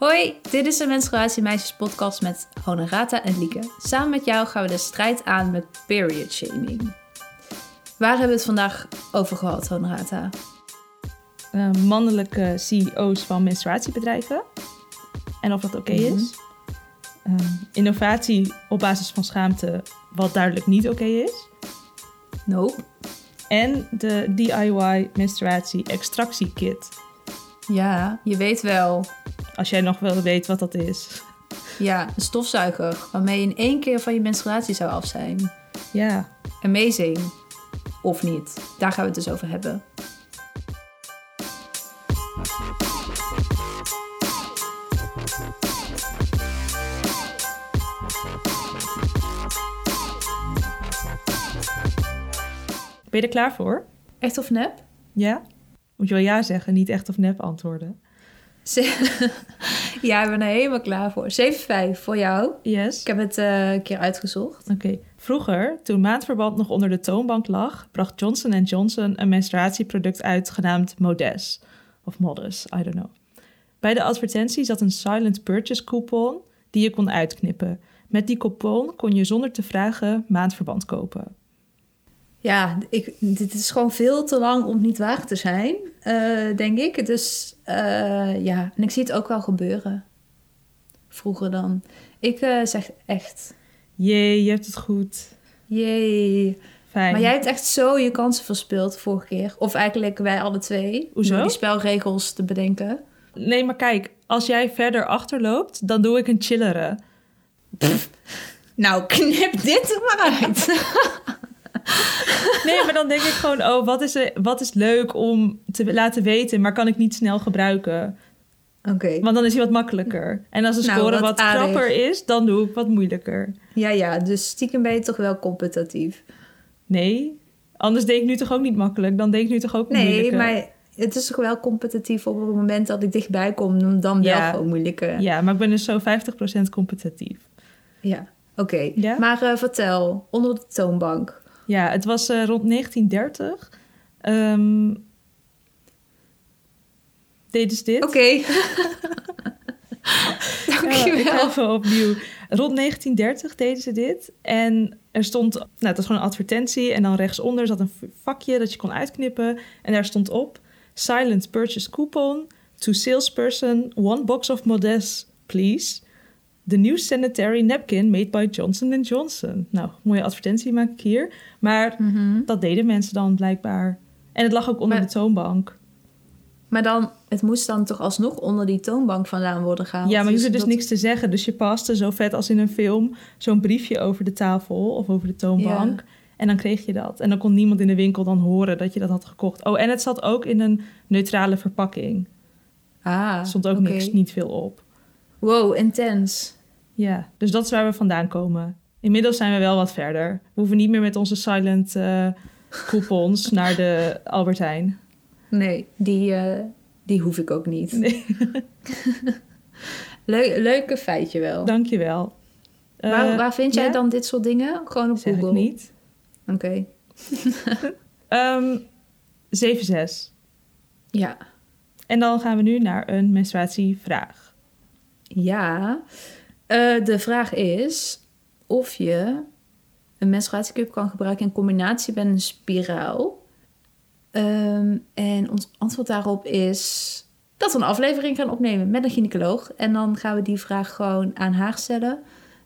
Hoi, dit is de Menstruatie Meisjes podcast met Honorata en Lieke. Samen met jou gaan we de strijd aan met period shaming. Waar hebben we het vandaag over gehad, Honorata? Uh, mannelijke CEO's van menstruatiebedrijven. En of dat oké is. Uh, innovatie op basis van schaamte, wat duidelijk niet oké is. Nope. En de DIY menstruatie extractiekit. Ja, je weet wel. Als jij nog wel weet wat dat is. Ja, een stofzuiger waarmee je in één keer van je menstruatie zou af zijn. Ja. Amazing. Of niet. Daar gaan we het dus over hebben. Ben je er klaar voor? Echt of nep? Ja. Moet je wel ja zeggen, niet echt of nep antwoorden. ja, ik ben er helemaal klaar voor. 7-5 voor jou. Yes. Ik heb het uh, een keer uitgezocht. Oké. Vroeger, toen maandverband nog onder de toonbank lag, bracht Johnson Johnson een menstruatieproduct uit genaamd Modes. Of Modus, I don't know. Bij de advertentie zat een silent purchase coupon die je kon uitknippen. Met die coupon kon je zonder te vragen maandverband kopen. Ja, ik, dit is gewoon veel te lang om niet waar te zijn, uh, denk ik. Dus uh, ja, en ik zie het ook wel gebeuren. Vroeger dan. Ik uh, zeg echt. Jee, je hebt het goed. Jee. Fijn. Maar jij hebt echt zo je kansen verspeeld vorige keer. Of eigenlijk wij alle twee. Hoezo? Die spelregels te bedenken. Nee, maar kijk. Als jij verder achterloopt, dan doe ik een chillere. Nou, knip dit er maar uit. Nee, maar dan denk ik gewoon, oh, wat is, er, wat is leuk om te laten weten, maar kan ik niet snel gebruiken? Oké. Want dan is hij wat makkelijker. En als de Nou, score wat wat, krapper is, dan doe ik wat moeilijker. Ja, ja, dus stiekem ben je toch wel competitief. Nee, anders deed ik nu toch ook niet makkelijk. Dan deed ik nu toch ook Nee, moeilijker. maar het is toch wel competitief op het moment dat ik dichtbij kom, dan wel Ja. gewoon moeilijker. Ja, maar ik ben dus zo 50% competitief. Ja, oké. Ja? Maar eh, vertel, onder de toonbank. Ja, het was eh, rond 1930. Ehm deden ze dit? Oké. Ik Dankjewel. even opnieuw. Rond 1930 deden ze dit. En er stond, nou, het was gewoon een advertentie. En dan rechtsonder zat een vakje dat je kon uitknippen. En daar stond op: Silent purchase coupon to salesperson, one box of Modes, please. The new sanitary napkin made by Johnson Johnson. Nou, mooie advertentie maak ik hier. Maar Mhm. dat deden mensen dan blijkbaar. En het lag ook onder Maar- de toonbank. Maar dan, het moest dan toch alsnog onder die toonbank vandaan worden gehaald. Ja, maar je hoefde dus dat- niks te zeggen. Dus je paste zo vet als in een film zo'n briefje over de tafel of over de toonbank. Ja. En dan kreeg je dat. En dan kon niemand in de winkel dan horen dat je dat had gekocht. Oh, en het zat ook in een neutrale verpakking. Ah, Er stond ook niks, niet veel op. Wow, intens. Ja, dus dat is waar we vandaan komen. Inmiddels zijn we wel wat verder. We hoeven niet meer met onze silent eh, coupons naar de Albert Heijn. Nee, die, eh, die hoef ik ook niet. Nee. Leu- leuke feitje wel. Dankjewel. Eh, waar, waar vind jij ja? dan dit soort dingen? Gewoon op Zeg Google? ik niet. Oké. Ehm 7-6. Ja. En dan gaan we nu naar een menstruatievraag. Ja. Eh, de vraag is of je een menstruatiecup kan gebruiken in combinatie met een spiraal. Ehm, en ons antwoord daarop is dat we een aflevering gaan opnemen met een gynaecoloog. En dan gaan we die vraag gewoon aan haar stellen.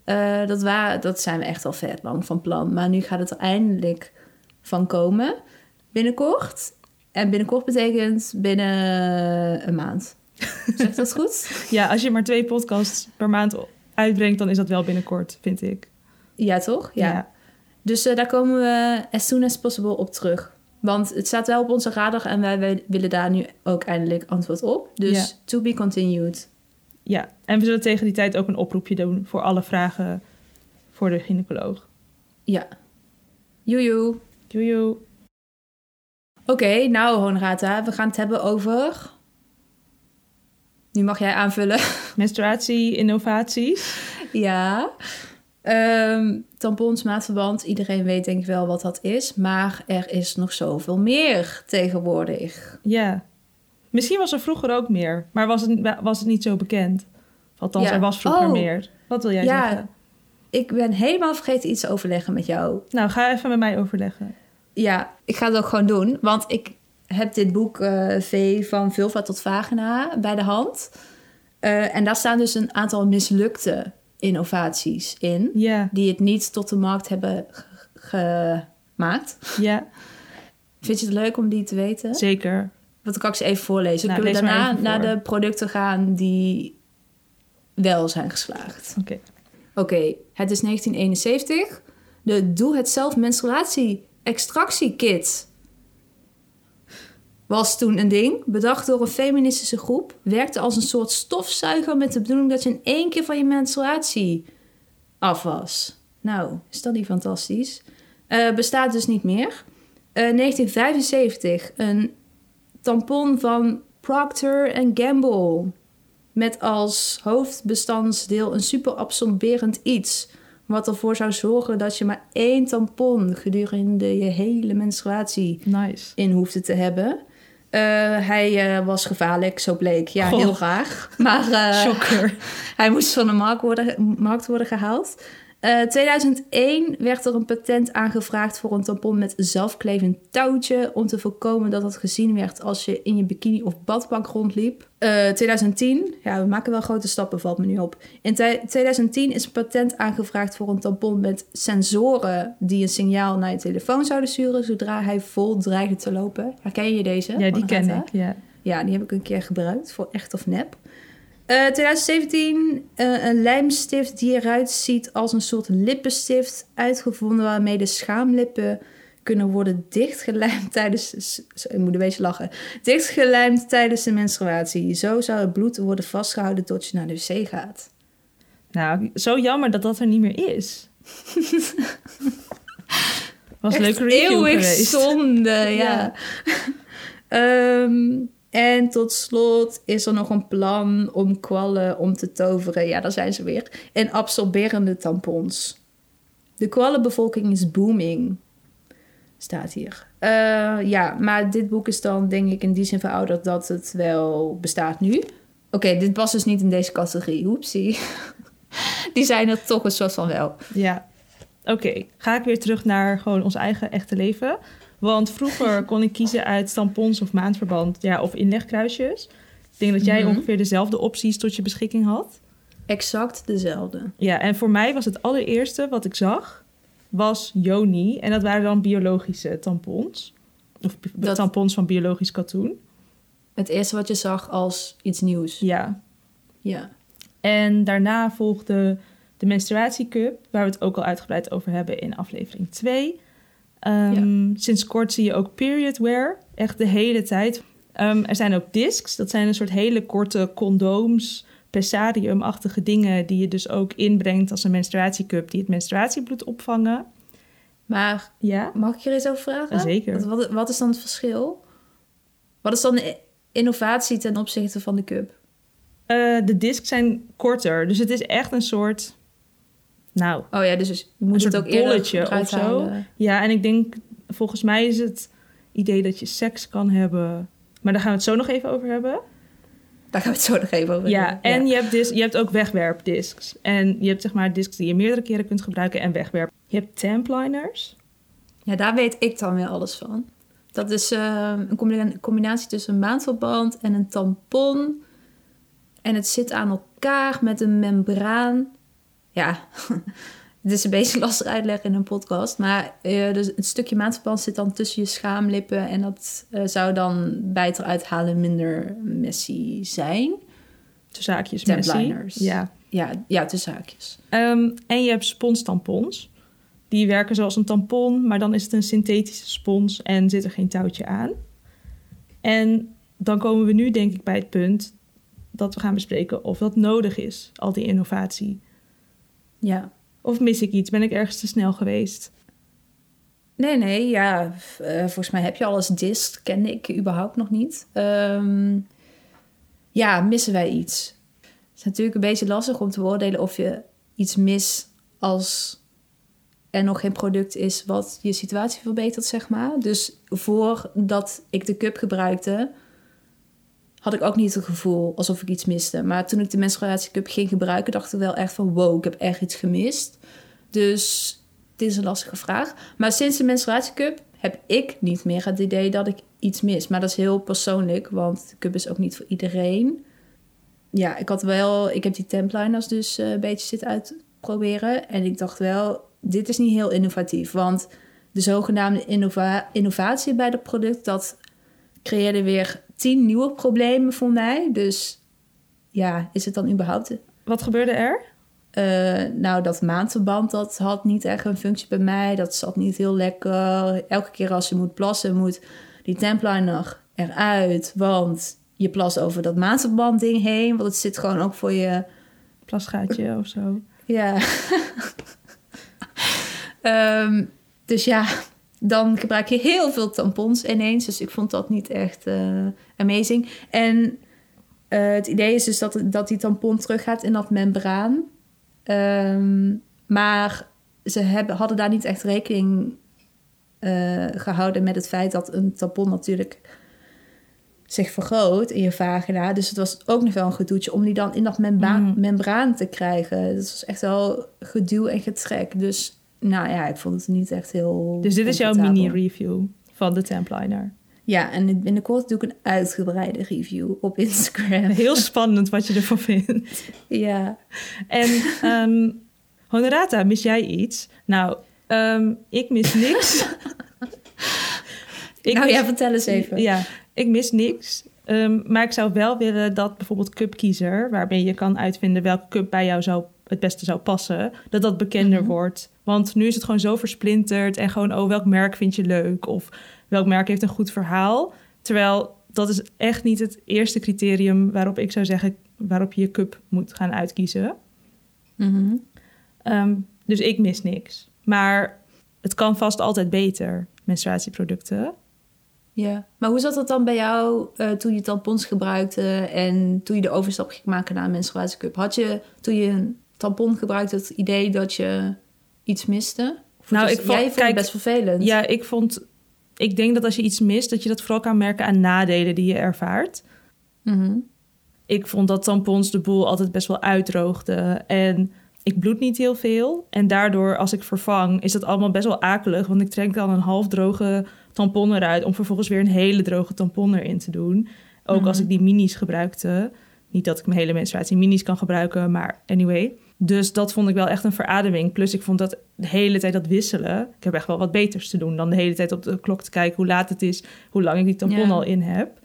Eh, dat, wa- dat zijn we echt al vet lang van plan. Maar nu gaat het er eindelijk van komen. Binnenkort. En binnenkort betekent binnen een maand. Zeg ik dat goed? Ja, als je maar twee podcasts per maand uitbrengt, dan is dat wel binnenkort, vind ik. Ja, toch? Ja. Dus eh, daar komen we as soon as possible op terug. Want het staat wel op onze radar en wij wij willen daar nu ook eindelijk antwoord op. Dus Ja. to be continued. Ja, en we zullen tegen die tijd ook een oproepje doen voor alle vragen voor de gynaecoloog. Ja. Joejoe. Joejoe. Oké, nou Honorata, we gaan het hebben over... Nu mag jij aanvullen. Menstruatie, innovaties. ja. Ehm, tampons, maatverband. Iedereen weet denk ik wel wat dat is. Maar er is nog zoveel meer tegenwoordig. Ja. Misschien was er vroeger ook meer, maar was het, was het niet zo bekend. Althans, Ja. er was vroeger Oh. meer. Wat wil jij Ja. zeggen? Ik ben helemaal vergeten iets te overleggen met jou. Nou, ga even met mij overleggen. Ja, ik ga het ook gewoon doen. Want ik heb dit boek eh, V van vulva tot vagina bij de hand. Eh, en daar staan dus een aantal mislukte innovaties in. Die het niet tot de markt hebben ge- gemaakt. ja, Vind je het leuk om die te weten? zeker. Want dan kan ik ze even voorlezen. Nou, kunnen we daarna naar de producten gaan die wel zijn geslaagd. Oké. Oké, het is 1971. De doe-het-zelf menstruatie extractiekit was toen een ding. Bedacht door een feministische groep. Werkte als een soort stofzuiger met de bedoeling dat je in één keer van je menstruatie af was. Nou, is dat niet fantastisch? Eh, bestaat dus niet meer. Eh, 1975, een tampon van Procter Gamble. Met als hoofdbestandsdeel een superabsorberend iets. Wat ervoor zou zorgen dat je maar één tampon gedurende je hele menstruatie Nice. in hoefde te hebben. Eh, hij eh, was gevaarlijk, zo bleek. Ja, Goh. heel graag. Maar Shocker. hij moest van de markt worden, markt worden gehaald. Eh 2001 werd er een patent aangevraagd voor een tampon met zelfklevend touwtje... om te voorkomen dat het gezien werd als je in je bikini of badpak rondliep. Eh 2010, ja, we maken wel grote stappen, valt me nu op. In te- 2010 is een patent aangevraagd voor een tampon met sensoren... die een signaal naar je telefoon zouden sturen zodra hij vol dreigde te lopen. Herken je deze? Ja, die ken ik. Ja. Ja, die heb ik een keer gebruikt voor echt of nep. Eh 2017, eh, een lijmstift die eruit ziet als een soort lippenstift, uitgevonden waarmee de schaamlippen kunnen worden dichtgelijmd tijdens... Ik moet een beetje lachen. Dichtgelijmd tijdens de menstruatie. Zo zou het bloed worden vastgehouden tot je naar de wc gaat. Nou, zo jammer dat dat er niet meer is. Was leuke review eeuwig geweest. zonde, ja. Ja. Ehm, en tot slot is er nog een plan om kwallen om te toveren. Ja, daar zijn ze weer. En absorberende tampons. De kwallenbevolking is booming. Staat hier. Eh, ja, maar dit boek is dan denk ik in die zin verouderd dat het wel bestaat nu. Oké, dit past dus niet in deze categorie. Oepsie. Die zijn er toch een soort van wel. Ja. Oké, ga ik weer terug naar gewoon ons eigen echte leven. Want vroeger kon ik kiezen uit tampons of maandverband ja, of inlegkruisjes. Ik denk dat jij Mhm. ongeveer dezelfde opties tot je beschikking had. Exact dezelfde. Ja, en voor mij was het allereerste wat ik zag, was Yoni. En dat waren dan biologische tampons. Of Dat- tampons van biologisch katoen. Het eerste wat je zag als iets nieuws. Ja. Ja. En daarna volgde de menstruatiecup, waar we het ook al uitgebreid over hebben in aflevering 2. Ehm, Sinds kort zie je ook period wear, echt de hele tijd. Ehm, er zijn ook discs, dat zijn een soort hele korte condooms, pessariumachtige dingen... die je dus ook inbrengt als een menstruatiecup... die het menstruatiebloed opvangen. Maar Ja, mag ik je er eens over vragen? Zeker. Wat, wat, is dan het verschil? Wat is dan de innovatie ten opzichte van de cup? Eh, de discs zijn korter, dus het is echt een soort... Nou, Oh ja, dus je een moet het ook eerder of zo. halen. Ja, en ik denk, volgens mij is het idee dat je seks kan hebben. Maar daar gaan we het zo nog even over hebben. Daar gaan we het zo nog even over Ja, hebben. en Je, hebt je hebt ook wegwerpdiscs. En je hebt zeg maar discs die je meerdere keren kunt gebruiken en wegwerp. Je hebt tampliners. Ja, daar weet ik dan weer alles van. Dat is eh, een combina- combinatie tussen een maandverband en een tampon. En het zit aan elkaar met een membraan. Ja, het is een beetje lastig uitleggen in een podcast. Maar eh, dus het stukje maandverband zit dan tussen je schaamlippen. En dat eh, zou dan bij het eruit halen minder messy zijn. Tussen haakjes messy. Tampliners. Ja. Ja, ja tussen haakjes. Ehm, en je hebt sponstampons. Die werken zoals een tampon, maar dan is het een synthetische spons en zit er geen touwtje aan. En dan komen we nu denk ik bij het punt dat we gaan bespreken of dat nodig is, al die innovatie. Ja. Of mis ik iets? Ben ik ergens te snel geweest? Nee, nee, ja. eh, volgens mij heb je alles dist. Kende ik überhaupt nog niet. Ehm, ja, missen wij iets? Het is natuurlijk een beetje lastig om te beoordelen of je iets mis als er nog geen product is wat je situatie verbetert, zeg maar. Dus voordat ik de cup gebruikte, had ik ook niet het gevoel alsof ik iets miste. Maar toen ik de menstruatiecup ging gebruiken, dacht ik wel echt van wow, ik heb echt iets gemist. Dus dit is een lastige vraag. Maar sinds de menstruatiecup heb ik niet meer het idee dat ik iets mis. Maar dat is heel persoonlijk, want de cup is ook niet voor iedereen. Ja, ik had wel, ik heb die templiners dus eh, een beetje zitten uitproberen. En ik dacht wel, dit is niet heel innovatief. Want de zogenaamde innova innovatie bij het product, dat creëerde weer tien nieuwe problemen voor mij. Dus ja, is het dan überhaupt... Wat gebeurde er? Uh, nou, dat maandverband, dat had niet echt een functie bij mij. Dat zat niet heel lekker. Elke keer als je moet plassen, moet die templiner eruit. Want je plast over dat maandverband ding heen. Want het zit gewoon ook voor je... Plasgaatje of zo. Ja. um, dus ja, dan gebruik je heel veel tampons ineens. Dus ik vond dat niet echt uh, amazing. En uh, het idee is dus dat, dat die tampon teruggaat in dat membraan. Um, maar ze hebben, hadden daar niet echt rekening uh, gehouden met het feit dat een tampon natuurlijk zich vergroot in je vagina. Dus het was ook nog wel een gedoetje om die dan in dat membra mm. membraan te krijgen. Dat was echt wel geduw en getrek. Dus nou ja, ik vond het niet echt heel. Dus dit is jouw mini-review van de Templiner. Ja, en binnenkort doe ik een uitgebreide review op Instagram. Heel spannend wat je ervan vindt. Ja. En um, Honorata, mis jij iets? Nou, um, ik mis niks. ik nou mis, ja, vertel eens even. Ja, ik mis niks. Um, maar ik zou wel willen dat bijvoorbeeld Cupkiezer, waarbij je kan uitvinden welke cup bij jou zou, het beste zou passen, dat dat bekender mm -hmm. wordt. Want nu is het gewoon zo versplinterd en gewoon, oh, welk merk vind je leuk? Of welk merk heeft een goed verhaal? Terwijl dat is echt niet het eerste criterium waarop ik zou zeggen waarop je je cup moet gaan uitkiezen. -hmm. um, dus ik mis niks. Maar het kan vast altijd beter, menstruatieproducten. Ja, maar hoe zat dat dan bij jou uh, toen je tampons gebruikte en toen je de overstap ging maken naar een menstruatiecup? Had je toen je een tampon gebruikte het idee dat je iets miste? Of nou, ik vond, jij vond het best vervelend. Ja, ik vond. Ik denk dat als je iets mist, dat je dat vooral kan merken aan nadelen die je ervaart. Mm -hmm. Ik vond dat tampons de boel altijd best wel uitdroogden. En ik bloed niet heel veel. En daardoor, als ik vervang, is dat allemaal best wel akelig. Want ik trek dan een half droge tampon eruit om vervolgens weer een hele droge tampon erin te doen. Ook mm -hmm. als ik die minis gebruikte. Niet dat ik mijn hele menstruatie minis kan gebruiken, maar anyway. Dus dat vond ik wel echt een verademing. Plus ik vond dat de hele tijd dat wisselen. Ik heb echt wel wat beters te doen dan de hele tijd op de klok te kijken hoe laat het is, hoe lang ik die tampon ja. al in heb.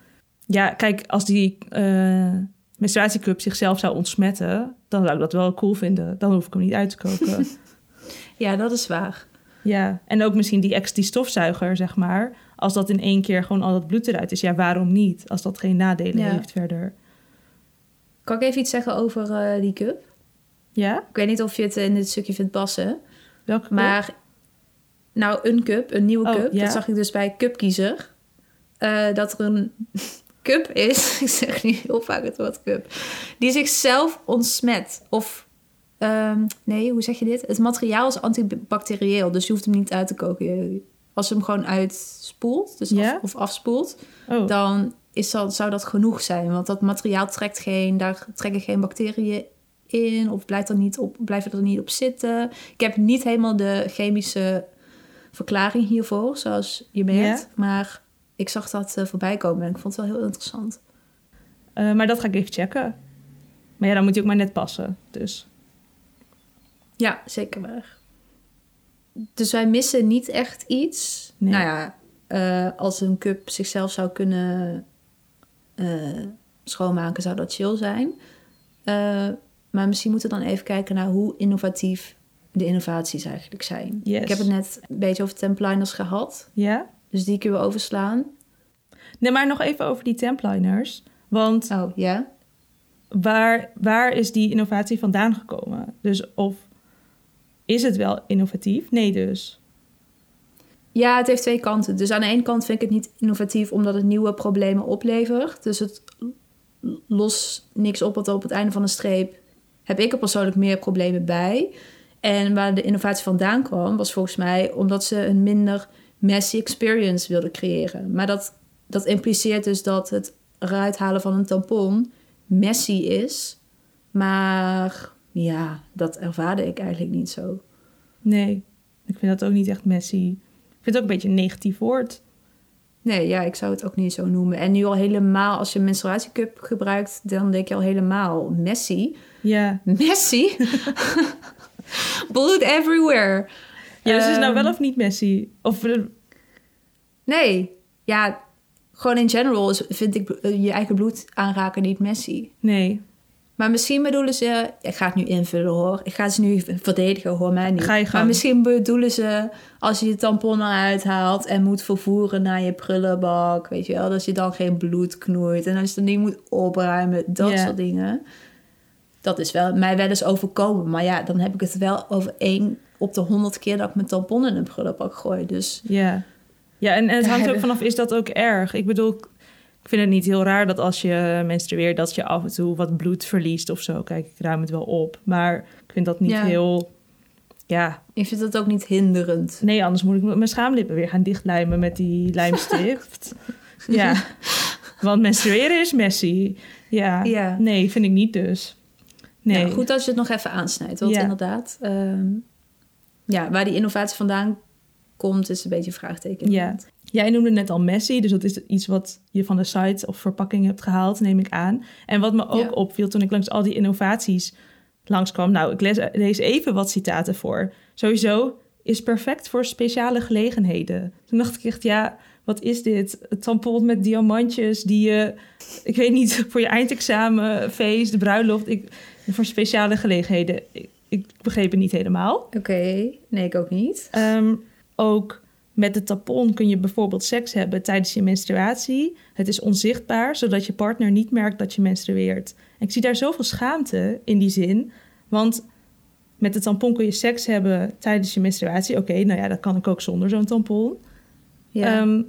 Ja, kijk, als die uh, menstruatiecup zichzelf zou ontsmetten, dan zou ik dat wel cool vinden. Dan hoef ik hem niet uit te koken. ja, dat is waar. Ja, en ook misschien die ex die stofzuiger, zeg maar. Als dat in één keer gewoon al dat bloed eruit is, ja, waarom niet? Als dat geen nadelen ja. heeft verder. Kan ik even iets zeggen over uh, die cup? Ja? Ik weet niet of je het in dit stukje vindt passen. Welke cup? Maar, nou, een cup, een nieuwe oh, cup. Ja. Dat zag ik dus bij Cupkiezer. Uh, dat er een cup is, ik zeg nu heel vaak het woord cup, die zichzelf ontsmet. Of, um, nee, hoe zeg je dit? Het materiaal is antibacterieel, dus je hoeft hem niet uit te koken. Als je hem gewoon uitspoelt, dus af, of afspoelt, oh. dan is dat, zou dat genoeg zijn. Want dat materiaal trekt geen, daar trekken geen bacteriën in of blijft er niet op, blijven er niet op zitten. Ik heb niet helemaal de chemische verklaring hiervoor, zoals je merkt. Yeah. Maar ik zag dat uh, voorbij komen en ik vond het wel heel interessant. Uh, maar dat ga ik even checken. Maar ja, dan moet hij ook maar net passen. Dus. Ja, zeker waar. Dus wij missen niet echt iets. Nee. Nou ja, uh, als een cup zichzelf zou kunnen schoonmaken, zou dat chill zijn. Maar misschien moeten we dan even kijken naar hoe innovatief de innovaties eigenlijk zijn. Yes. Ik heb het net een beetje over templiners gehad. Ja. Dus die kunnen we overslaan. Nee, maar nog even over die templiners. Want oh, ja? waar, waar is die innovatie vandaan gekomen? Dus of is het wel innovatief? Nee dus. Ja, het heeft twee kanten. Dus aan de ene kant vind ik het niet innovatief omdat het nieuwe problemen oplevert. Dus het lost niks op wat op het einde van de streep heb ik er persoonlijk meer problemen bij. En waar de innovatie vandaan kwam, was volgens mij omdat ze een minder messy experience wilden creëren. Maar dat, dat impliceert dus dat het eruit halen van een tampon messy is. Maar ja, dat ervaarde ik eigenlijk niet zo. Nee, ik vind dat ook niet echt messy. Ik vind het ook een beetje een negatief woord. Nee, ja, ik zou het ook niet zo noemen. En nu al helemaal, als je een menstruatiecup gebruikt, dan denk je al helemaal messy. Ja. Messy? Blood everywhere. Ja, dus is het nou Ehm, wel of niet messy? Of eh, Nee, ja, gewoon in general is, vind ik eh, je eigen bloed aanraken niet messy. nee, Maar misschien bedoelen ze... Ik ga het nu invullen hoor. Ik ga ze nu verdedigen, hoor mij niet. Ga je gang. Maar misschien bedoelen ze... Als je je tampon eruit haalt en moet vervoeren naar je prullenbak... Weet je wel, dat je dan geen bloed knoeit. En als je dan niet moet opruimen. Dat soort dingen. Dat is wel, mij wel eens overkomen. Maar ja, dan heb ik het wel over één op de honderd keer... dat ik mijn tampon in een prullenbak gooi. Dus ja. Ja, en, en het hangt ook hebben- vanaf, is dat ook erg? Ik bedoel, ik vind het niet heel raar dat als je menstrueert... dat je af en toe wat bloed verliest of zo. Kijk, ik ruim het wel op. Maar ik vind dat niet Ja. heel... Ja, ik vind dat ook niet hinderend. nee, anders moet ik mijn schaamlippen weer gaan dichtlijmen met die lijmstift. ja, want menstrueren is messy. Ja, Ja. nee, vind ik niet dus. Nee, Nou, goed als je het nog even aansnijdt. Want inderdaad, ehm, ja, waar die innovatie vandaan komt, is een beetje een vraagteken. Ja. Jij noemde net al Messi, dus dat is iets wat je van de site of verpakking hebt gehaald, neem ik aan. En wat me ook Ja. opviel toen ik langs al die innovaties langskwam. Nou, ik lees, lees even wat citaten voor. Sowieso is perfect voor speciale gelegenheden. Toen dacht ik echt, ja, wat is dit? Het tampon met diamantjes die je, ik weet niet, voor je eindexamen, feest, de bruiloft, ik, voor speciale gelegenheden. Ik, ik begreep het niet helemaal. Oké, nee, ik ook niet. Ehm, ook met de tampon kun je bijvoorbeeld seks hebben tijdens je menstruatie. Het is onzichtbaar, zodat je partner niet merkt dat je menstrueert. En ik zie daar zoveel schaamte in die zin. Want met de tampon kun je seks hebben tijdens je menstruatie. Oké, nou ja, dat kan ik ook zonder zo'n tampon. Ja. Ehm,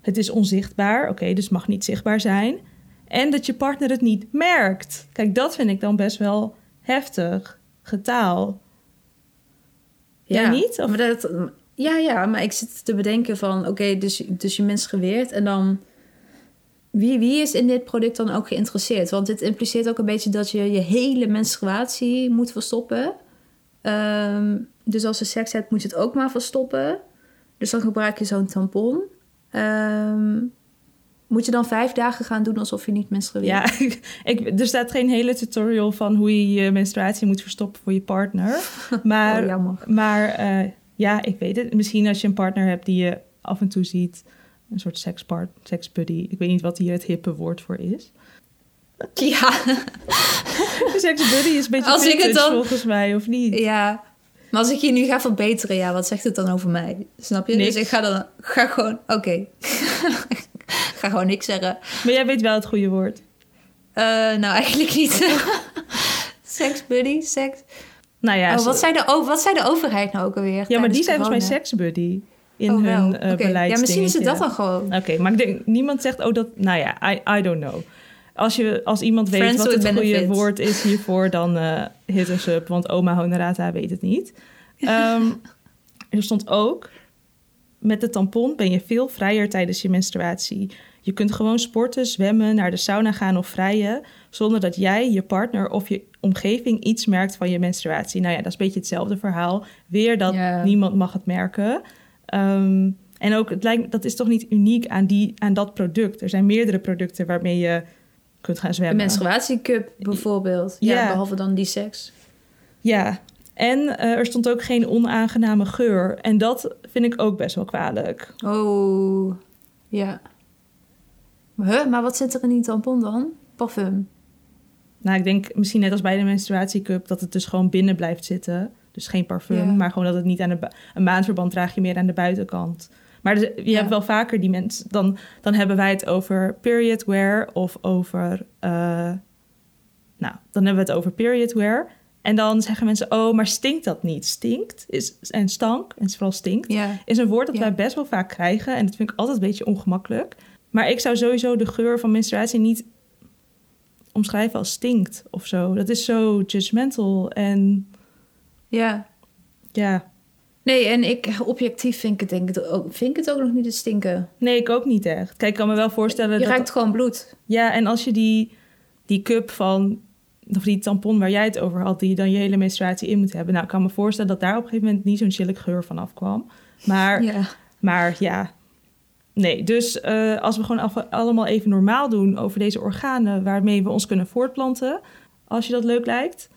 het is onzichtbaar, oké, dus mag niet zichtbaar zijn. En dat je partner het niet merkt. Kijk, dat vind ik dan best wel heftig. Getaal. Jij ja. niet? Of- Maar dat, ja, ja, maar ik zit te bedenken van, oké, dus, dus je menstrueert en dan... Wie, wie is in dit product dan ook geïnteresseerd? Want dit impliceert ook een beetje dat je je hele menstruatie moet verstoppen. Ehm, dus als je seks hebt, moet je het ook maar verstoppen. Dus dan gebruik je zo'n tampon. Ehm, moet je dan vijf dagen gaan doen alsof je niet menstrueert? Ja, ik, er staat geen hele tutorial van hoe je je menstruatie moet verstoppen voor je partner. Maar, Oh, jammer. maar eh, ja, ik weet het. Misschien als je een partner hebt die je af en toe ziet. Een soort sekspart, seksbuddy. Ik weet niet wat hier het hippe woord voor is. Ja, seksbuddy is een beetje Als ik het dan- volgens mij, of niet? ja. Maar als ik je nu ga verbeteren, ja, wat zegt het dan over mij? Snap je? Niks. Dus ik ga dan ga gewoon, oké. ga gewoon niks zeggen. Maar jij weet wel het goede woord. Eh, nou, eigenlijk niet. Seks buddy, seks. Nou ja, oh, wat, zei de, wat zei de overheid nou ook alweer? ja maar die zijn volgens mij seksbuddy in Oh, hun eh Oké. Ja, misschien is het dat dan gewoon. Oké, maar ik denk, niemand zegt, oh dat, nou ja, I, I don't know. Als, je, als iemand weet Friends wat het goede woord is hiervoor, dan eh hit us up, want oma Honorata weet het niet. Ehm, er stond ook, met de tampon ben je veel vrijer tijdens je menstruatie. Je kunt gewoon sporten, zwemmen, naar de sauna gaan of vrijen, zonder dat jij, je partner of je omgeving iets merkt van je menstruatie. Nou ja, dat is een beetje hetzelfde verhaal. Weer dat niemand mag het merken. Ehm, en ook, het lijkt, dat is toch niet uniek aan, die, aan dat product. Er zijn meerdere producten waarmee je kunt gaan Een zwemmen. menstruatiecup bijvoorbeeld. Ja, Ja. behalve dan die seks. Ja, en eh, er stond ook geen onaangename geur. En dat vind ik ook best wel kwalijk. Oh, ja. Huh, maar wat zit er in die tampon dan? Parfum. Nou, ik denk misschien net als bij de menstruatiecup... dat het dus gewoon binnen blijft zitten. Dus geen parfum, Ja. maar gewoon dat het niet aan de... Een maandverband draag je meer aan de buitenkant. Maar dus- je Ja. hebt wel vaker die mensen... Dan, dan hebben wij het over period wear of over... eh, nou, dan hebben we het over period wear... En dan zeggen mensen, oh, maar stinkt dat niet? Stinkt is, en stank, en vooral stinkt, Ja. is een woord dat wij best wel vaak krijgen. En dat vind ik altijd een beetje ongemakkelijk. Maar ik zou sowieso de geur van menstruatie niet omschrijven als stinkt of zo. Dat is zo judgmental en Ja. ja. Nee, en ik, objectief vind ik het, denk ik, ook, vind ik het ook nog niet te stinken. Nee, ik ook niet echt. Kijk, ik kan me wel voorstellen Je dat... ruikt gewoon bloed. Ja, en als je die, die cup van... Of die tampon waar jij het over had... die je dan je hele menstruatie in moet hebben... Nou, ik kan me voorstellen dat daar op een gegeven moment... niet zo'n chillig geur van afkwam. Maar Ja. Maar ja, nee. Dus eh, als we gewoon af- allemaal even normaal doen over deze organen waarmee we ons kunnen voortplanten, als je dat leuk lijkt,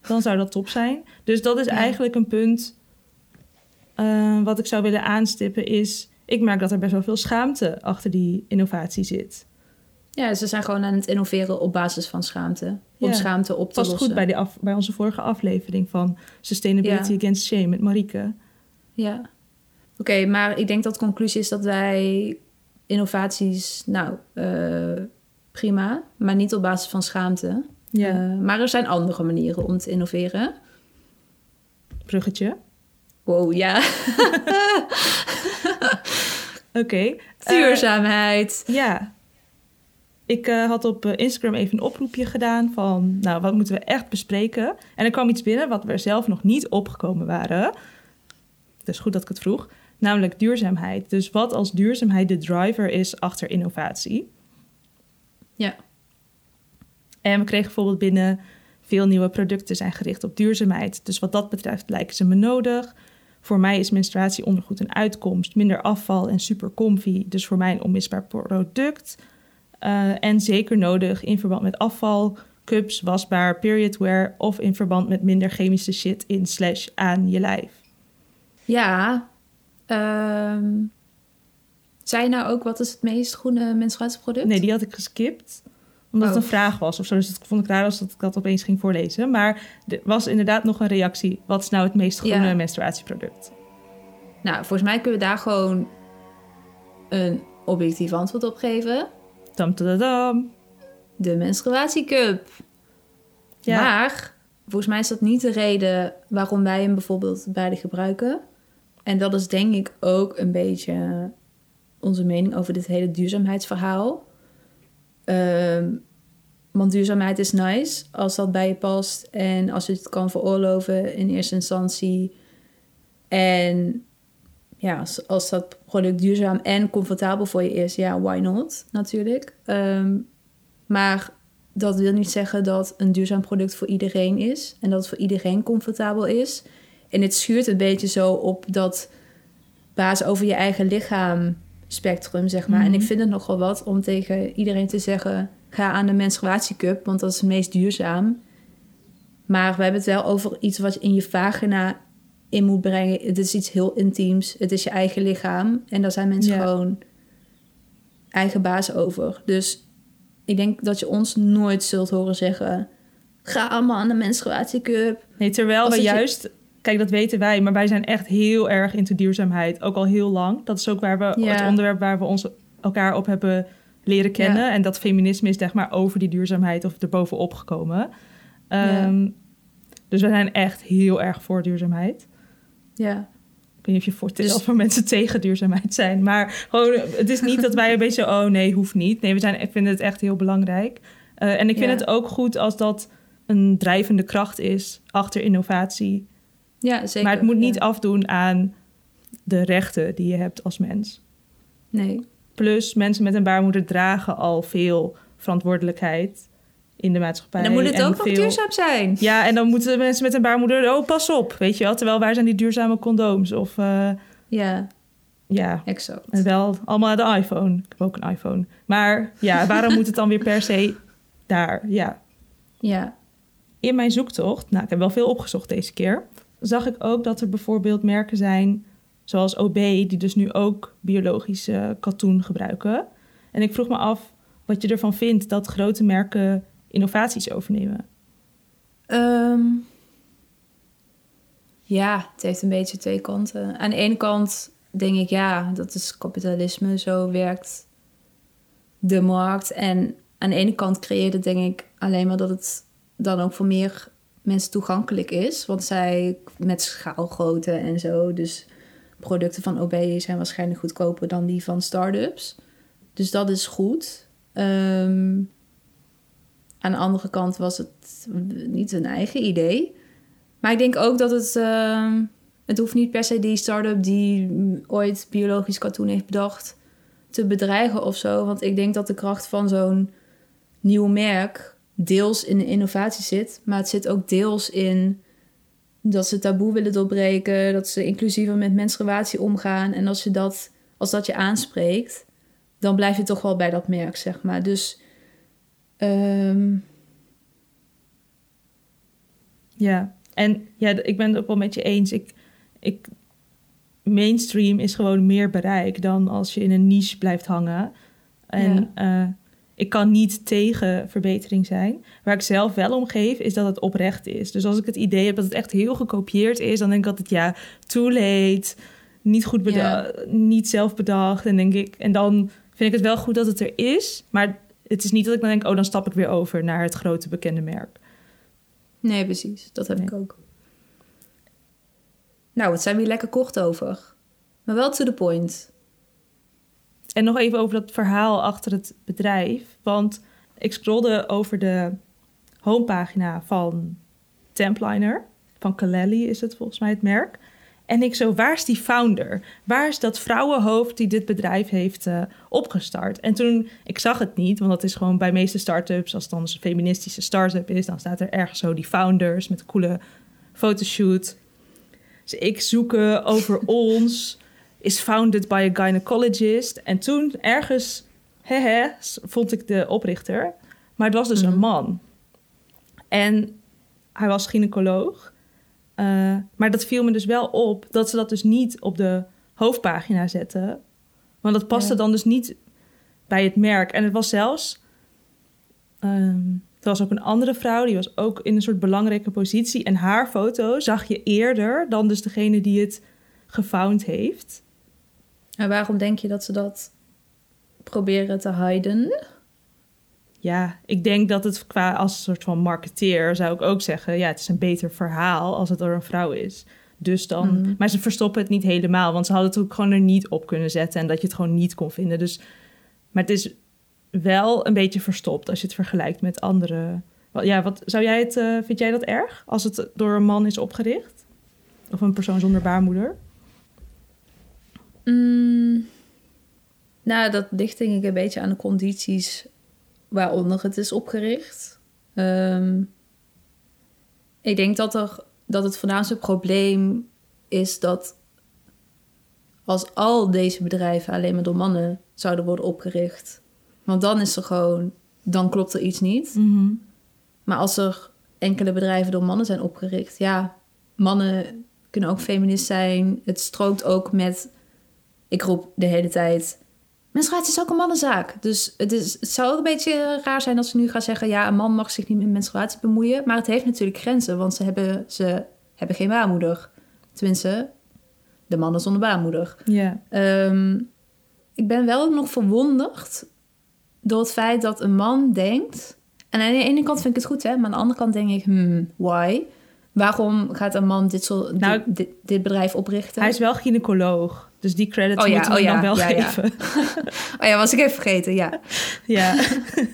dan zou dat top zijn. Dus dat is Ja. eigenlijk een punt eh, wat ik zou willen aanstippen is, ik merk dat er best wel veel schaamte achter die innovatie zit. ja, ze zijn gewoon aan het innoveren op basis van schaamte. Om Ja. schaamte op te Past lossen. goed bij, die af, bij onze vorige aflevering van Sustainability Ja. Against Shame met Marieke. Ja. Oké, maar ik denk dat de conclusie is dat wij innovaties, nou, eh, prima, maar niet op basis van schaamte. Ja, Eh, maar er zijn andere manieren om te innoveren. bruggetje. Wow, ja. Oké. eh, Duurzaamheid. Ja. Ik had op Instagram even een oproepje gedaan van, nou, wat moeten we echt bespreken? En er kwam iets binnen wat we zelf nog niet opgekomen waren. Dus goed dat ik het vroeg. Namelijk duurzaamheid. Dus wat als duurzaamheid de driver is achter innovatie? ja. En we kregen bijvoorbeeld binnen veel nieuwe producten zijn gericht op duurzaamheid. Dus wat dat betreft lijken ze me nodig. Voor mij is menstruatieondergoed een uitkomst, minder afval en super comfy. Dus voor mij een onmisbaar product. Eh, en zeker nodig in verband met afval, cups, wasbaar, periodwear... of in verband met minder chemische shit in slash aan je lijf. Ja. Ehm zei je nou ook wat is het meest groene menstruatieproduct? Nee, die had ik geskipt omdat het Oh. een vraag was of zo. Dus dat vond ik raar als dat ik dat opeens ging voorlezen. Maar er was inderdaad nog een reactie. Wat is nou het meest groene Ja. menstruatieproduct? Nou, volgens mij kunnen we daar gewoon een objectief antwoord op geven. Dam, tadadam. De menstruatiecup. Ja. Maar volgens mij is dat niet de reden waarom wij hem bijvoorbeeld beide gebruiken. En dat is denk ik ook een beetje onze mening over dit hele duurzaamheidsverhaal. Ehm, want duurzaamheid is nice als dat bij je past en als je het kan veroorloven in eerste instantie. En ja, als, dat product duurzaam en comfortabel voor je is, ja, why not natuurlijk. Ehm, maar dat wil niet zeggen dat een duurzaam product voor iedereen is en dat het voor iedereen comfortabel is. En het schuurt een beetje zo op dat baas over je eigen lichaam spectrum, zeg maar. En ik Mhm. vind het nogal wat om tegen iedereen te zeggen: ga aan de menstruatiecup, want dat is het meest duurzaam. Maar we hebben het wel over iets wat je in je vagina in moet brengen. Het is iets heel intiems. Het is je eigen lichaam. En daar zijn mensen Ja. gewoon eigen baas over. Dus ik denk dat je ons nooit zult horen zeggen... ga allemaal aan de menstruatiecup. Nee, terwijl we je- juist... Kijk, dat weten wij, maar wij zijn echt heel erg into duurzaamheid. Ook al heel lang. Dat is ook waar we, Ja. het onderwerp waar we ons elkaar op hebben leren kennen. Ja. En dat feminisme is zeg maar over die duurzaamheid of erbovenop gekomen. Ehm, Dus we zijn echt heel erg voor duurzaamheid. Ja, Ik weet niet of je voor Dus- of voor mensen tegen duurzaamheid zijn. Maar gewoon, het is niet dat wij een beetje, oh nee, hoeft niet. Nee, we zijn, ik vind het echt heel belangrijk. Eh, en ik vind Ja. het ook goed als dat een drijvende kracht is achter innovatie. Ja zeker. maar het moet niet ja. afdoen aan de rechten die je hebt als mens. Nee, Plus, mensen met een baarmoeder dragen al veel verantwoordelijkheid in de maatschappij. en dan moet het ook nog veel- duurzaam zijn. Ja, en dan moeten mensen met een baarmoeder, oh pas op, weet je wel. Terwijl waar zijn die duurzame condooms? Of eh, Ja, ja, exact. en wel allemaal de iPhone. Ik heb ook een iPhone. Maar ja, waarom moet het dan weer per se daar? Ja, Ja, in mijn zoektocht, nou, ik heb wel veel opgezocht deze keer, zag ik ook dat er bijvoorbeeld merken zijn, zoals OB, die dus nu ook biologische katoen gebruiken. En ik vroeg me af wat je ervan vindt dat grote merken innovaties overnemen. Ehm, ja, het heeft een beetje twee kanten. Aan de ene kant denk ik, ja, dat is kapitalisme, zo werkt de markt. En aan de ene kant creëert het denk ik alleen maar dat het dan ook voor meer mensen toegankelijk is. Want zij met schaalgrootte en zo, dus producten van OB zijn waarschijnlijk goedkoper dan die van start-ups. Dus dat is goed. Ehm, aan de andere kant was het niet hun eigen idee. Maar ik denk ook dat het... ehm, Het hoeft niet per se die start-up die ooit biologisch katoen heeft bedacht te bedreigen of zo. Want ik denk dat de kracht van zo'n nieuw merk deels in de innovatie zit, maar het zit ook deels in dat ze taboe willen doorbreken, dat ze inclusiever met menstruatie omgaan. En als je dat, als dat je aanspreekt, dan blijf je toch wel bij dat merk, zeg maar. Dus ehm, Ja, en ja, ik ben het ook wel met je eens. Ik, ik, mainstream is gewoon meer bereik dan als je in een niche blijft hangen. En eh, ik kan niet tegen verbetering zijn. Waar ik zelf wel om geef, is dat het oprecht is. Dus als ik het idee heb dat het echt heel gekopieerd is, dan denk ik altijd ja, too late, niet goed bedacht, niet zelf bedacht. En denk ik, en dan vind ik het wel goed dat het er is, maar het is niet dat ik dan denk, oh, dan stap ik weer over naar het grote bekende merk. Nee, precies. Dat heb ik ook. Nou, het zijn we lekker kort over. Maar wel to the point. En nog even over dat verhaal achter het bedrijf. Want ik scrolde over de homepagina van Templiner. Van Kaleli is het volgens mij het merk. En ik zo, waar is die founder? Waar is dat vrouwenhoofd die dit bedrijf heeft uh, opgestart? En toen, ik zag het niet, want dat is gewoon bij meeste start-ups, als het dan een feministische start-up is, dan staat er ergens zo die founders met een coole fotoshoot. Dus ik zoeken over ons, is founded by a gynecologist. En toen ergens, hehe, vond ik de oprichter. Maar het was dus een mhm. man. En hij was gynaecoloog. Uh, maar dat viel me dus wel op dat ze dat dus niet op de hoofdpagina zetten. Want dat paste dan dus niet bij het merk. En het was zelfs. Um, er was ook een andere vrouw, die was ook in een soort belangrijke positie. En haar foto zag je eerder dan dus degene die het gefound heeft. En waarom denk je dat ze dat proberen te hiden? ja, ik denk dat het qua als een soort van marketeer zou ik ook zeggen, ja, het is een beter verhaal als het door een vrouw is. Dus dan, mhm. maar ze verstoppen het niet helemaal, want ze hadden het ook gewoon er niet op kunnen zetten en dat je het gewoon niet kon vinden. Dus, maar het is wel een beetje verstopt als je het vergelijkt met andere. Ja, wat zou jij het, uh, vind jij dat erg als het door een man is opgericht? Of een persoon zonder baarmoeder? Mm, nou, dat ligt denk ik een beetje aan de condities waaronder het is opgericht. Ehm, ik denk dat, er, dat het voornaamste probleem is dat als al deze bedrijven alleen maar door mannen zouden worden opgericht. Want dan is er gewoon, dan klopt er iets niet. Mhm. Maar als er enkele bedrijven door mannen zijn opgericht, ja, mannen kunnen ook feminist zijn. Het strookt ook met, ik roep de hele tijd, menstruatie is ook een mannenzaak. Dus het, is, het zou ook een beetje raar zijn als ze nu gaan zeggen... ja, een man mag zich niet met menstruatie bemoeien. Maar het heeft natuurlijk grenzen, want ze hebben, ze hebben geen baarmoeder. Tenminste, de mannen zonder baarmoeder. Ja. Ehm, ik ben wel nog verwonderd door het feit dat een man denkt... en aan de ene kant vind ik het goed, hè, maar aan de andere kant denk ik... hmm, why? Waarom gaat een man dit, soort, nou, dit, dit, bedrijf oprichten? Hij is wel gynaecoloog. Dus die credits oh, ja, moeten we oh, ja, dan wel geven. oh ja, was ik even vergeten, ja. Ja.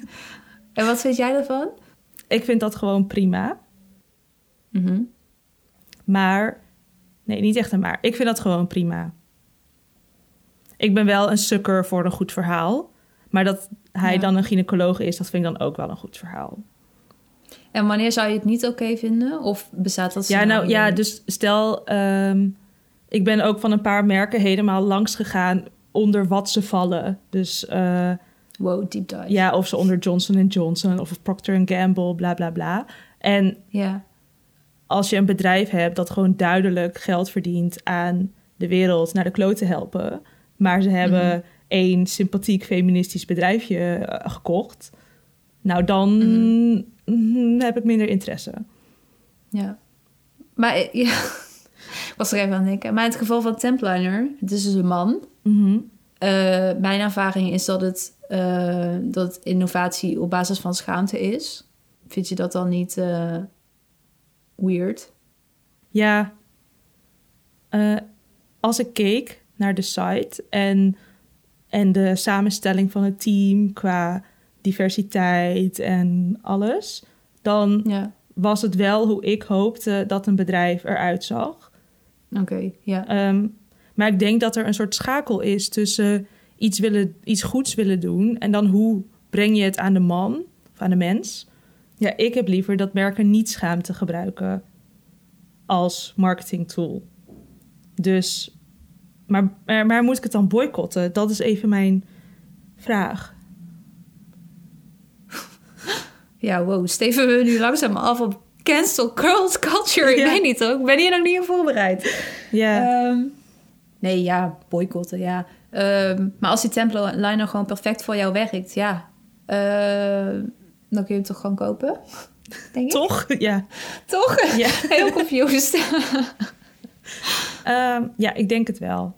en wat vind jij ervan? Ik vind dat gewoon prima. Mhm. Maar, nee, niet echt een maar. Ik vind dat gewoon prima. Ik ben wel een sukker voor een goed verhaal. Maar dat hij dan een gynaecoloog is, dat vind ik dan ook wel een goed verhaal. En wanneer zou je het niet oké vinden? Of bestaat dat? Ja, nou ja, dus stel, ehm, ik ben ook van een paar merken helemaal langs gegaan onder wat ze vallen. Dus. Uh, wow, deep dive. Ja, of ze onder Johnson Johnson of Procter Gamble, bla bla bla. En ja. als je een bedrijf hebt dat gewoon duidelijk geld verdient aan de wereld naar de kloot te helpen, maar ze hebben mm één sympathiek feministisch bedrijfje eh, gekocht, nou dan mhm. Heb ik minder interesse. Ja, maar ja was er even aan het denken. Maar in het geval van Templiner, het is dus een man. Mhm. Eh, mijn ervaring is dat het uh, dat innovatie op basis van schaamte is. Vind je dat dan niet uh, weird? Ja. als ik keek naar de site en, en de samenstelling van het team qua diversiteit en alles, dan ja. was het wel hoe ik hoopte dat een bedrijf eruit zag. Oké, ja. Ehm, maar ik denk dat er een soort schakel is tussen iets, willen, iets goeds willen doen en dan hoe breng je het aan de man of aan de mens. Ja, ik heb liever dat merken niet schaamte gebruiken als marketing tool. Dus, maar, maar, maar moet ik het dan boycotten? Dat is even mijn vraag. Ja, wow. Steven we nu langzaam af op cancel girls culture. Ik Ja. weet niet hoor. Ik ben hier nog niet op voorbereid. Ja, Ehm, nee, ja, boycotten, ja. Ehm, maar als die templiner gewoon perfect voor jou werkt, ja. eh, dan kun je hem toch gewoon kopen? Denk ik. toch? Ja. Toch? Ja. Heel confused. Ehm, ja, ik denk het wel.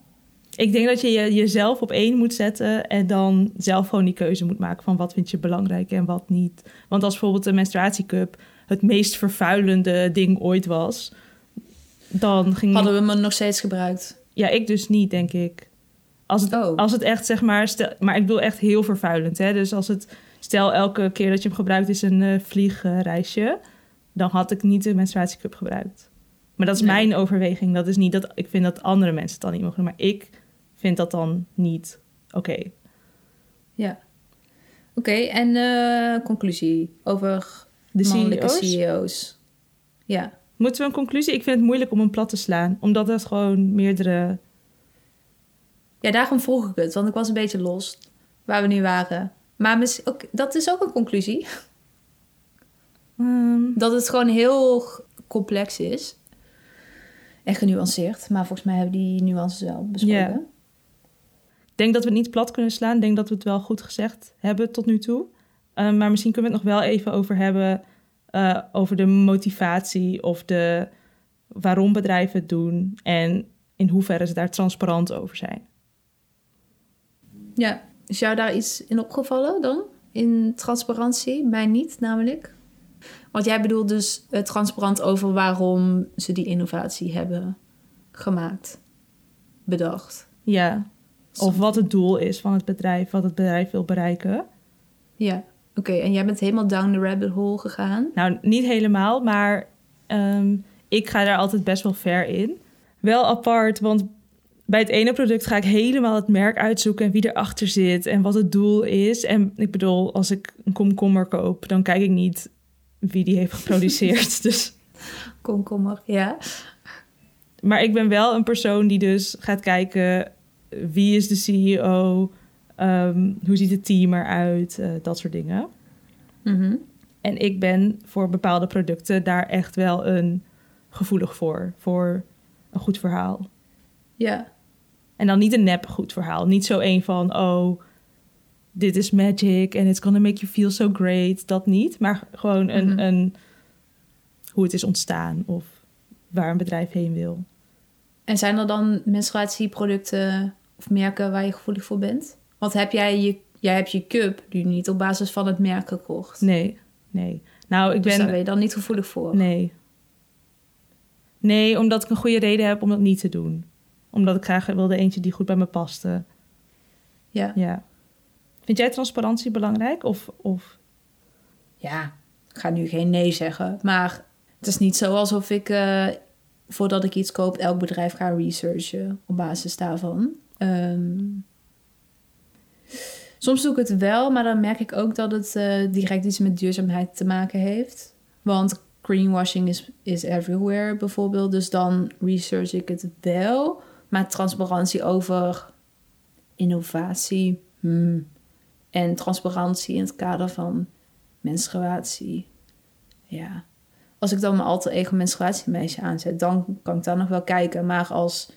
Ik denk dat je, je jezelf op één moet zetten en dan zelf gewoon die keuze moet maken van wat vind je belangrijk en wat niet. Want als bijvoorbeeld de menstruatiecup het meest vervuilende ding ooit was, dan ging Hadden we hem nog steeds gebruikt? ja ik dus niet, denk ik. Als het, Oh. als het echt zeg maar, stel, maar ik bedoel echt heel vervuilend, hè? Dus als het stel elke keer dat je hem gebruikt is een eh, vliegreisje, dan had ik niet de menstruatiecup gebruikt. Maar dat is Nee. mijn overweging. Dat is niet dat ik vind dat andere mensen het dan niet mogen doen, maar ik vind dat dan niet oké. Ja. Oké, en eh, conclusie over De CEO's? CEO's. Ja. Moeten we een conclusie? Ik vind het moeilijk om hem plat te slaan, omdat het gewoon meerdere. ja, daarom vroeg ik het, want ik was een beetje los waar we nu waren. Maar mis- ook, dat is ook een conclusie. Ehm, Dat het gewoon heel complex is. En genuanceerd. Maar volgens mij hebben die nuances wel besproken. Denk dat we het niet plat kunnen slaan. Ik denk dat we het wel goed gezegd hebben tot nu toe. Eh, maar misschien kunnen we het nog wel even over hebben... eh, over de motivatie of de waarom bedrijven het doen... en in hoeverre ze daar transparant over zijn. Ja. Is jou daar iets in opgevallen dan? In transparantie? Mij niet, namelijk. Want jij bedoelt dus eh, transparant over waarom ze die innovatie hebben gemaakt. Bedacht. Ja, of wat het doel is van het bedrijf... wat het bedrijf wil bereiken. Ja. Oké, en jij bent helemaal down the rabbit hole gegaan. Nou, niet helemaal, maar ehm, ik ga daar altijd best wel ver in. Wel apart, want bij het ene product ga ik helemaal het merk uitzoeken en wie erachter zit en wat het doel is. En ik bedoel, als ik een komkommer koop, dan kijk ik niet wie die heeft geproduceerd. dus, Komkommer, ja. maar ik ben wel een persoon die dus gaat kijken wie is de CEO, Ehm, hoe ziet het team eruit, eh, dat soort dingen. Mhm. En ik ben voor bepaalde producten daar echt wel een gevoelig voor. Voor een goed verhaal. Ja. En dan niet een nep goed verhaal. Niet zo een van, oh, dit is magic and it's gonna make you feel so great. Dat niet. Maar gewoon een, Mhm. een hoe het is ontstaan of waar een bedrijf heen wil. En zijn er dan menstruatieproducten of merken waar je gevoelig voor bent? Want heb jij je, jij hebt je cup nu niet op basis van het merk gekocht. Nee, nee. Nou, ik Dus daar ben... ben je dan niet gevoelig voor. Nee. Nee, omdat ik een goede reden heb om dat niet te doen. Omdat ik graag wilde eentje die goed bij me paste. Ja. Ja. Vind jij transparantie belangrijk? Of, of... ja, ik ga nu geen nee zeggen. Maar het is niet zo alsof ik, eh, voordat ik iets koop, elk bedrijf ga researchen op basis daarvan. Ehm, soms doe ik het wel, maar dan merk ik ook dat het eh, direct iets met duurzaamheid te maken heeft. Want greenwashing is, is everywhere bijvoorbeeld. Dus dan research ik het wel. Maar transparantie over innovatie hmm. en transparantie in het kader van menstruatie. Ja. Als ik dan mijn alter ego menstruatiemeisje aanzet, dan kan ik daar nog wel kijken. Maar als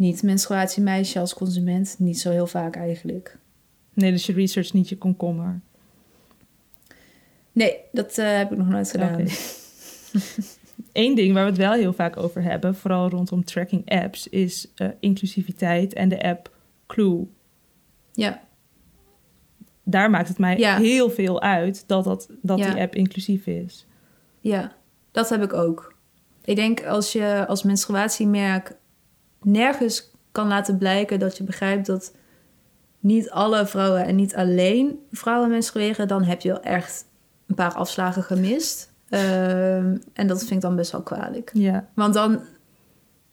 niet menstruatiemeisje, als consument, niet zo heel vaak eigenlijk. Nee, dus je research niet je komkommer. Nee, dat eh, heb ik nog nooit gedaan. Eén ding waar we het wel heel vaak over hebben, vooral rondom tracking apps, is eh, inclusiviteit en de app Clue. Ja, Daar maakt het mij Ja. heel veel uit dat, dat, dat Ja. die app inclusief is. ja, dat heb ik ook. Ik denk als je als menstruatiemerk nergens kan laten blijken dat je begrijpt dat niet alle vrouwen en niet alleen vrouwen menstrueren, dan heb je wel echt een paar afslagen gemist. Ehm, en dat vind ik dan best wel kwalijk. Ja, Want dan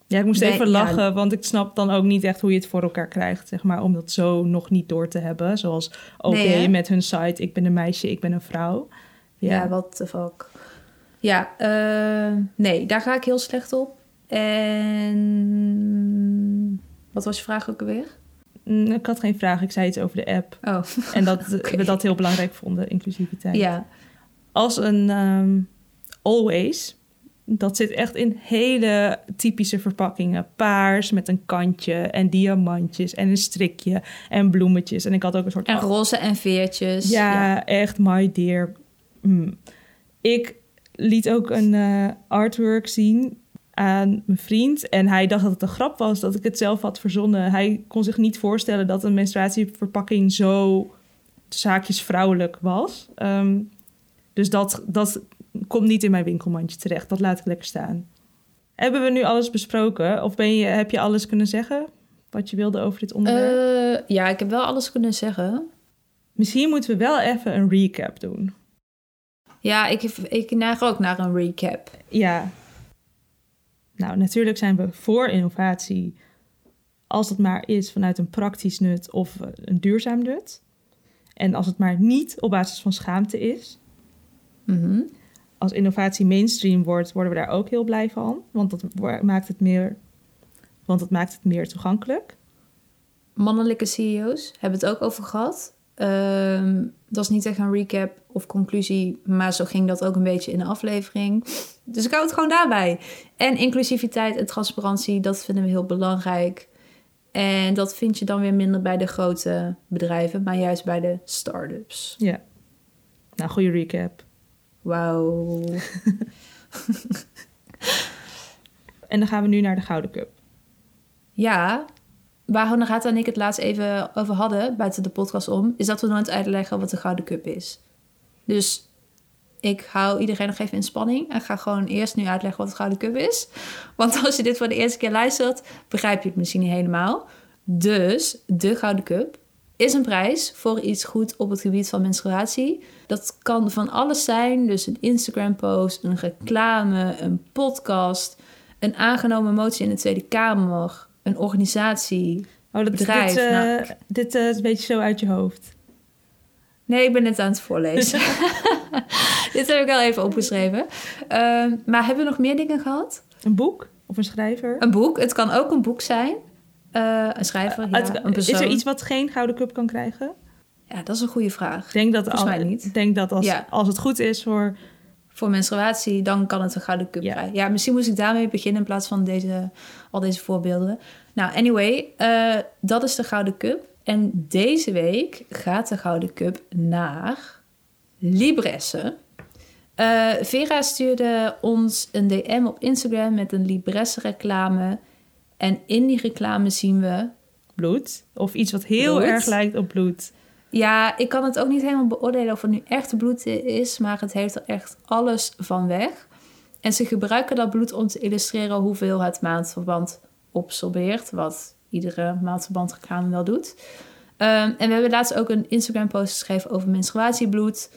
Ja, ik moest Nee, even ja. lachen, want ik snap dan ook niet echt hoe je het voor elkaar krijgt, zeg maar, om dat zo nog niet door te hebben. Zoals Nee, hè? met hun site, ik ben een meisje, ik ben een vrouw. Ja, what the fuck. Ja, eh, nee, daar ga ik heel slecht op. En wat was je vraag ook alweer? Mm, Ik had geen vraag, ik zei iets over de app. Oh, En dat Oké. we dat heel belangrijk vonden, inclusiviteit. ja. Als een ehm, always, dat zit echt in hele typische verpakkingen. Paars met een kantje en diamantjes en een strikje en bloemetjes. En ik had ook een soort... En roze en veertjes. Ja, echt, my dear. Mm. Ik liet ook een eh, artwork zien aan mijn vriend. En hij dacht dat het een grap was, dat ik het zelf had verzonnen. Hij kon zich niet voorstellen dat een menstruatieverpakking zo zaakjes vrouwelijk was. Ehm, dus dat, dat komt niet in mijn winkelmandje terecht. Dat laat ik lekker staan. Hebben we nu alles besproken? Of ben je, heb je alles kunnen zeggen wat je wilde over dit onderwerp? Eh, ja, ik heb wel alles kunnen zeggen. Misschien moeten we wel even een recap doen. Ja, ik, ik neig ook naar een recap. Ja. Nou, natuurlijk zijn we voor innovatie. Als het maar is vanuit een praktisch nut of eh, een duurzaam nut. En als het maar niet op basis van schaamte is. Mhm. Als innovatie mainstream wordt, worden we daar ook heel blij van. Want dat maakt het meer, want dat maakt het meer toegankelijk. Mannelijke CEO's hebben het ook over gehad. Ehm, dat is niet echt een recap of conclusie, maar zo ging dat ook een beetje in de aflevering. Dus ik hou het gewoon daarbij. En inclusiviteit en transparantie, dat vinden we heel belangrijk. En dat vind je dan weer minder bij de grote bedrijven, maar juist bij de start-ups. Ja. Nou, goede recap. Wauw. En dan gaan we nu naar de Gouden Cup. Ja, waar Honorata en ik het laatst even over hadden, buiten de podcast om, is dat we nooit uitleggen wat de Gouden Cup is. Dus ik hou iedereen nog even in spanning en ga gewoon eerst nu uitleggen wat de Gouden Cup is. Want als je dit voor de eerste keer luistert, begrijp je het misschien niet helemaal. Dus de Gouden Cup is een prijs voor iets goed op het gebied van menstruatie. Dat kan van alles zijn, dus een Instagram-post, een reclame, een podcast, een aangenomen motie in de Tweede Kamer, een organisatie. Oh, dat Bedrijf, Dit, eh, nou. dit eh, is een beetje zo uit je hoofd. Nee, ik ben net aan het voorlezen. Dit heb ik al even opgeschreven. Ehm, maar hebben we nog meer dingen gehad? Een boek of een schrijver? Een boek. Het kan ook een boek zijn. Eh, een schrijver, ja, Het- een persoon. is er iets wat geen Gouden Cup kan krijgen? Ja, dat is een goede vraag. Ik denk dat, Volgens al- mij niet. Denk dat als, Ja. als het goed is voor... Voor menstruatie, dan kan het een gouden cup Ja. Ja, misschien moest ik daarmee beginnen in plaats van deze, al deze voorbeelden. Nou, anyway, eh, dat is de gouden cup. En deze week gaat de gouden cup naar Libresse. Eh, Vera stuurde ons een DM op Instagram met een Libresse reclame. En in die reclame zien we bloed. Of iets wat heel Bloed? erg lijkt op bloed. Ja, ik kan het ook niet helemaal beoordelen of het nu echt bloed is, maar het heeft er echt alles van weg. En ze gebruiken dat bloed om te illustreren hoeveel het maandverband absorbeert, wat iedere maandverband reclame wel doet. Ehm, en we hebben laatst ook een Instagram post geschreven over menstruatiebloed.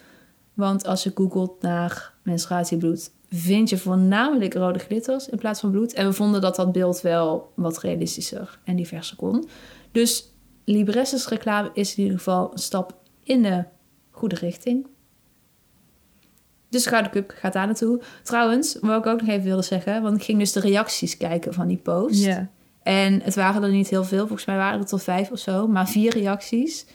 Want als je googelt naar menstruatiebloed, vind je voornamelijk rode glitters in plaats van bloed. En we vonden dat dat beeld wel wat realistischer en diverser kon. Dus Libresse's reclame is in ieder geval een stap in de goede richting. Dus de Gouden Cup gaat daar naartoe. Trouwens, wat ik ook nog even wilde zeggen... want ik ging dus de reacties kijken van die post. Ja. En het waren er niet heel veel. Volgens mij waren het er vijf of zo. Maar vier reacties.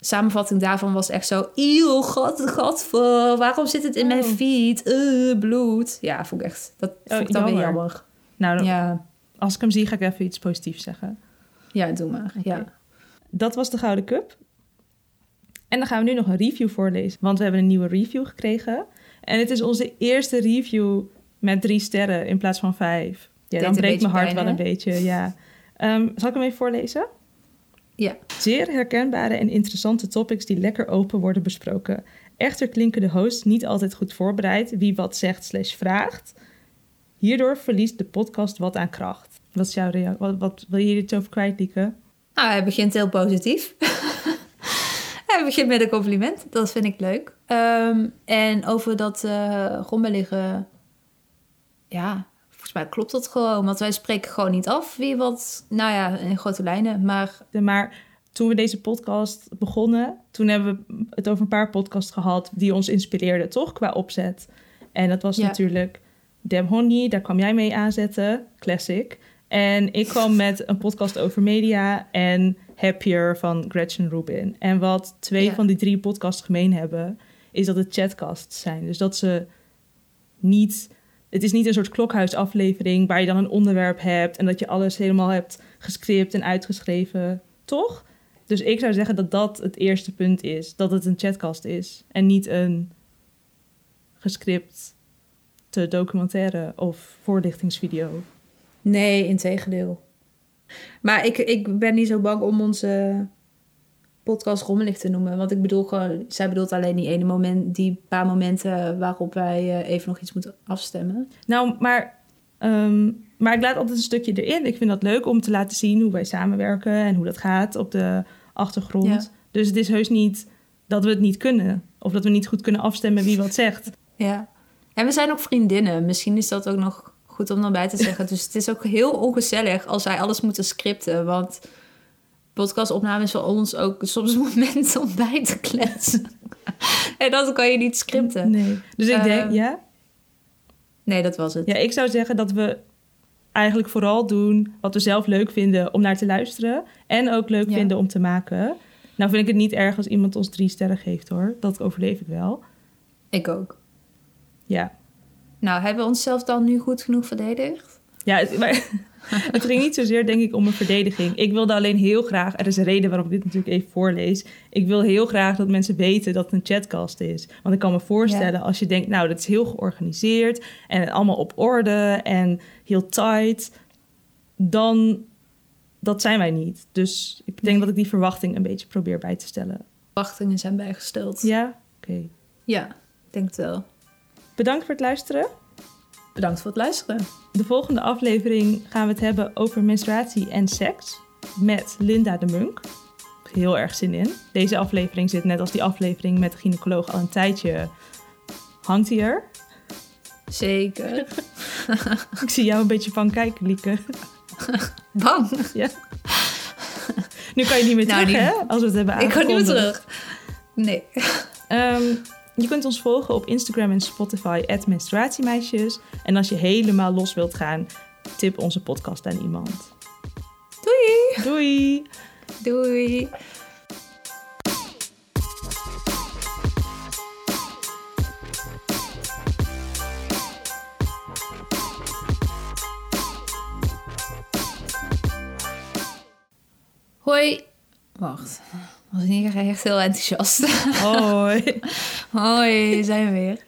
Samenvatting daarvan was echt zo... Eeuw, gat, gadver. Waarom zit het in mijn Oh. feed? Eh, bloed. Ja, vond ik echt... Dat vond ik dan weer jammer. jammer. Nou, Ja, als ik hem zie, ga ik even iets positiefs zeggen. Ja doe maar. Ja. Dat was de Gouden Cup. En dan gaan we nu nog een review voorlezen. Want we hebben een nieuwe review gekregen. En het is onze eerste review met drie sterren in plaats van vijf. Ja, Deed dan breekt mijn hart pijn, wel een beetje, ja. Ehm, zal ik hem even voorlezen? Ja. Zeer herkenbare en interessante topics die lekker open worden besproken. Echter klinken de hosts niet altijd goed voorbereid wie wat zegt slash vraagt. Hierdoor verliest de podcast wat aan kracht. Wat is jouw reactie? Wat, wat wil je iets over kwijt, Lieke? Nou, hij begint heel positief. hij begint met een compliment. Dat vind ik leuk. Ehm, en over dat grondbij liggen... Ja, volgens mij klopt dat gewoon. Want wij spreken gewoon niet af wie wat, nou ja, in grote lijnen. Maar Maar toen we deze podcast begonnen, toen hebben we het over een paar podcasts gehad die ons inspireerden, toch? Qua opzet. En dat was Ja. natuurlijk Dem Honey, daar kwam jij mee aanzetten, classic. En ik kwam met een podcast over media en Happier van Gretchen Rubin. En wat twee Ja. van die drie podcasts gemeen hebben, is dat het chatcasts zijn. Dus dat ze niet... Het is niet een soort klokhuisaflevering waar je dan een onderwerp hebt en dat je alles helemaal hebt gescript en uitgeschreven, toch? Dus ik zou zeggen dat dat het eerste punt is. Dat het een chatcast is. En niet een gescript te documentaire of voorlichtingsvideo. Nee, integendeel. Maar ik, ik ben niet zo bang om onze podcast rommelig te noemen. Want ik bedoel gewoon, zij bedoelt alleen die ene moment, die paar momenten waarop wij eh, even nog iets moeten afstemmen. Nou, maar, ehm, maar ik laat altijd een stukje erin. Ik vind dat leuk om te laten zien hoe wij samenwerken en hoe dat gaat op de achtergrond. Ja. Dus het is heus niet dat we het niet kunnen. Of dat we niet goed kunnen afstemmen wie wat zegt. Ja. En we zijn ook vriendinnen. Misschien is dat ook nog goed om dan bij te zeggen. Dus het is ook heel ongezellig als wij alles moeten scripten. Want podcastopname is voor ons ook soms een moment om bij te kletsen. en dat kan je niet scripten. Nee. Dus ik denk, Ehm, ja. Nee, dat was het. Ja, ik zou zeggen dat we eigenlijk vooral doen wat we zelf leuk vinden om naar te luisteren. En ook leuk Ja. vinden om te maken. Nou vind ik het niet erg als iemand ons drie sterren geeft hoor. Dat overleef ik wel. Ik ook. Ja. Nou, hebben we onszelf dan nu goed genoeg verdedigd? Ja, het, maar, het ging niet zozeer denk ik om een verdediging. Ik wilde alleen heel graag, er is een reden waarom ik dit natuurlijk even voorlees. Ik wil heel graag dat mensen weten dat het een chatcast is. Want ik kan me voorstellen als je denkt, nou dat is heel georganiseerd en allemaal op orde en heel tight. Dan, dat zijn wij niet. Dus ik denk Nee. dat ik die verwachting een beetje probeer bij te stellen. Verwachtingen zijn bijgesteld. Ja? Oké. Ja, ik denk het wel. Bedankt voor het luisteren. Bedankt voor het luisteren. De volgende aflevering gaan we het hebben over menstruatie en seks met Linda de Munk. Heel erg zin in. Deze aflevering zit net als die aflevering met de gynaecoloog al een tijdje. Hangt hij er? Zeker. Ik zie jou een beetje van kijken, Lieke. Bang. Ja. Nu kan je niet meer Nou, terug, hè? Als we het hebben Ik ga niet meer aangekondigd. terug. Nee. Ehm, je kunt ons volgen op Instagram en Spotify, menstruatiemeisjes. En als je helemaal los wilt gaan, tip onze podcast aan iemand. Doei. Doei! Doei. Hoi. Wacht. Was niet echt heel enthousiast. Hoi! Hoi, zijn we weer.